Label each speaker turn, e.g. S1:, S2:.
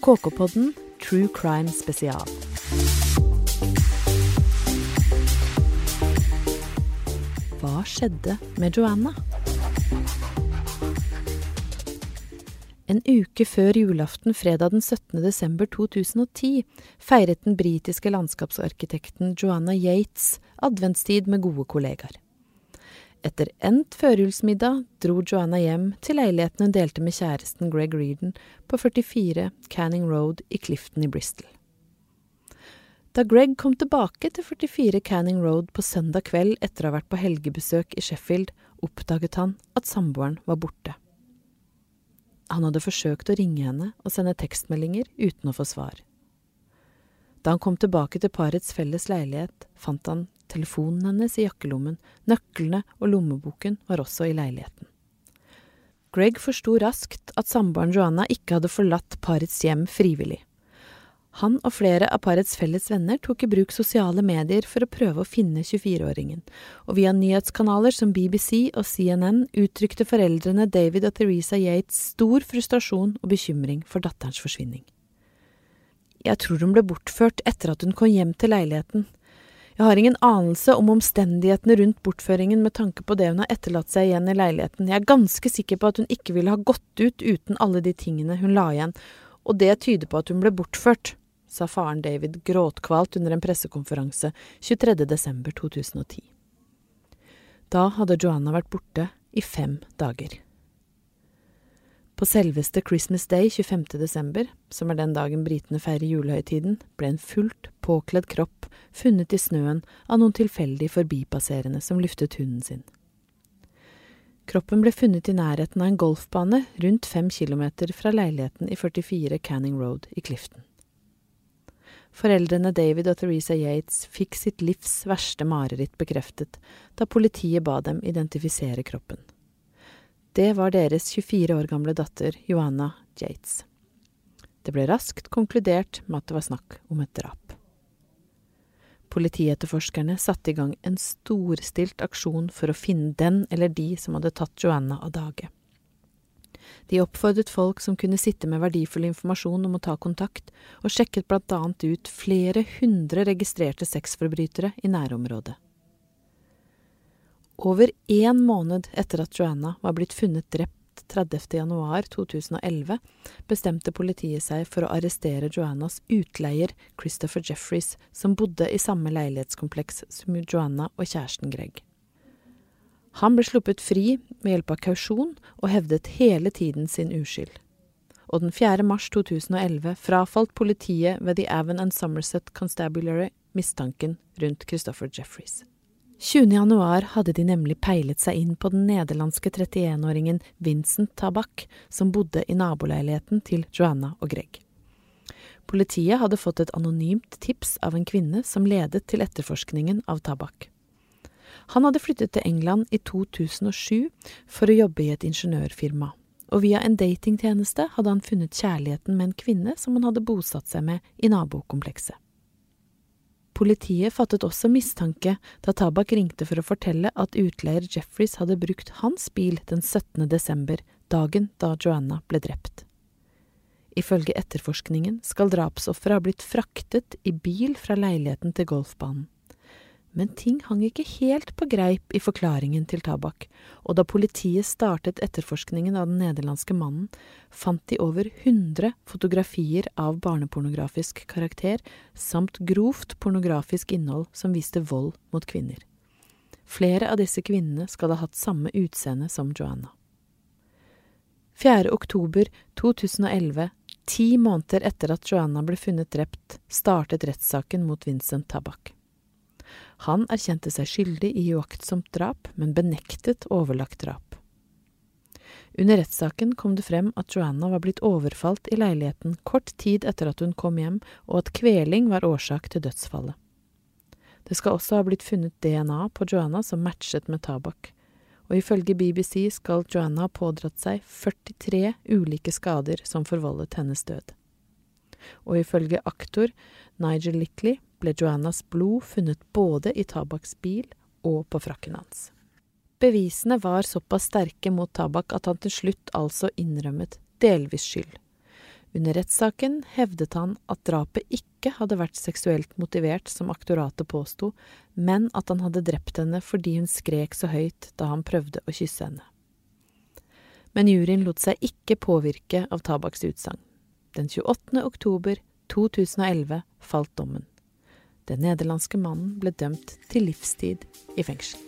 S1: KK-podden True Crime Spesial. Hva skjedde med Joanna? En uke før julaften fredag den 17. desember 2010 feiret den britiske landskapsarkitekten Joanna Yates adventstid med gode kollegaer. Etter endt førjulsmiddag dro Joanna hjem til leiligheten hun delte med kjæresten Greg Reardon på 44 Canning Road i Clifton i Bristol. Da Greg kom tilbake til 44 Canning Road på søndag kveld etter å ha vært på helgebesøk i Sheffield, oppdaget han at samboeren var borte. Han hadde forsøkt å ringe henne og sende tekstmeldinger uten å få svar. Da han kom tilbake til parets felles leilighet, fant han telefonen hennes i jakkelommen, nøklene og lommeboken var også i leiligheten. Greg forsto raskt at samboeren Joanna ikke hadde forlatt parets hjem frivillig. Han og flere av parets felles venner tok i bruk sosiale medier for å prøve å finne 24-åringen, og via nyhetskanaler som BBC og CNN uttrykte foreldrene David og Theresa Yates stor frustrasjon og bekymring for datterens forsvinning. Jeg tror hun ble bortført etter at hun kom hjem til leiligheten. Jeg har ingen anelse om omstendighetene rundt bortføringen med tanke på det hun har etterlatt seg igjen i leiligheten. Jeg er ganske sikker på at hun ikke ville ha gått ut uten alle de tingene hun la igjen, og det tyder på at hun ble bortført sa faren David gråtkvalt under en pressekonferanse 23. desember 2010. Da hadde Joanna vært borte i fem dager. På selveste Christmas Day 25. desember, som er den dagen britene feirer julehøytiden, ble en fullt påkledd kropp funnet i snøen av noen tilfeldig forbipasserende som luftet hunden sin. Kroppen ble funnet i nærheten av en golfbane rundt fem kilometer fra leiligheten i 44 Canning Road i Clifton. Foreldrene David og Theresa Yates fikk sitt livs verste mareritt bekreftet da politiet ba dem identifisere kroppen. Det var deres 24 år gamle datter Joanna Yates. Det ble raskt konkludert med at det var snakk om et drap. Politietterforskerne satte i gang en storstilt aksjon for å finne den eller de som hadde tatt Joanna av dage. De oppfordret folk som kunne sitte med verdifull informasjon om å ta kontakt, og sjekket blant annet ut flere hundre registrerte sexforbrytere i nærområdet. Over én måned etter at Joanna var blitt funnet drept 30. januar 2011, bestemte politiet seg for å arrestere Joannas utleier Christopher Jeffreys, som bodde i samme leilighetskompleks som Joanna og kjæresten Greg. Han ble sluppet fri ved hjelp av kausjon og hevdet hele tiden sin uskyld. Og den 4. mars 2011 frafalt politiet ved The Avon and Somerset Constabulary mistanken rundt Christopher Jeffries. 20. januar hadde de nemlig peilet seg inn på den nederlandske 31-åringen Vincent Tabak, som bodde i naboleiligheten til Joanna og Greg. Politiet hadde fått et anonymt tips av en kvinne som ledet til etterforskningen av Tabak. Han hadde flyttet til England i 2007 for å jobbe i et ingeniørfirma, og via en datingtjeneste hadde han funnet kjærligheten med en kvinne som han hadde bosatt seg med i nabokomplekset. Politiet fattet også mistanke da Tabak ringte for å fortelle at utleier Jeffreys hadde brukt hans bil den 17. desember, dagen da Joanna ble drept. Ifølge etterforskningen skal drapsofferet ha blitt fraktet i bil fra leiligheten til golfbanen men ting hang ikke helt på greip i forklaringen til Tabak, og da politiet startet etterforskningen av den nederlandske mannen, fant de over 100 fotografier av barnepornografisk karakter, samt grovt pornografisk innhold som viste vold mot kvinner. Flere av disse kvinnene skal ha hatt samme utseende som Joanna. 4. oktober 2011, ti måneder etter at Joanna ble funnet drept, startet rettssaken mot Vincent Tabak. Han erkjente seg skyldig i uaktsomt drap, men benektet overlagt drap. Under rettssaken kom det frem at Joanna var blitt overfalt i leiligheten kort tid etter at hun kom hjem, og at kveling var årsak til dødsfallet. Det skal også ha blitt funnet DNA på Joanna som matchet med tabakk, og ifølge BBC skal Joanna ha pådratt seg 43 ulike skader som forvoldet hennes død. Og ifølge aktor Nigel Lickley ble Joannas blod funnet både i Tabaks bil og på frakken hans. Bevisene var såpass sterke mot Tabak at han til slutt altså innrømmet delvis skyld. Under rettssaken hevdet han at drapet ikke hadde vært seksuelt motivert, som aktoratet påsto, men at han hadde drept henne fordi hun skrek så høyt da han prøvde å kysse henne. Men juryen lot seg ikke påvirke av Tabaks utsagn. Den 28. oktober 2011 falt dommen. Den nederlandske mannen ble dømt til livstid i fengsel.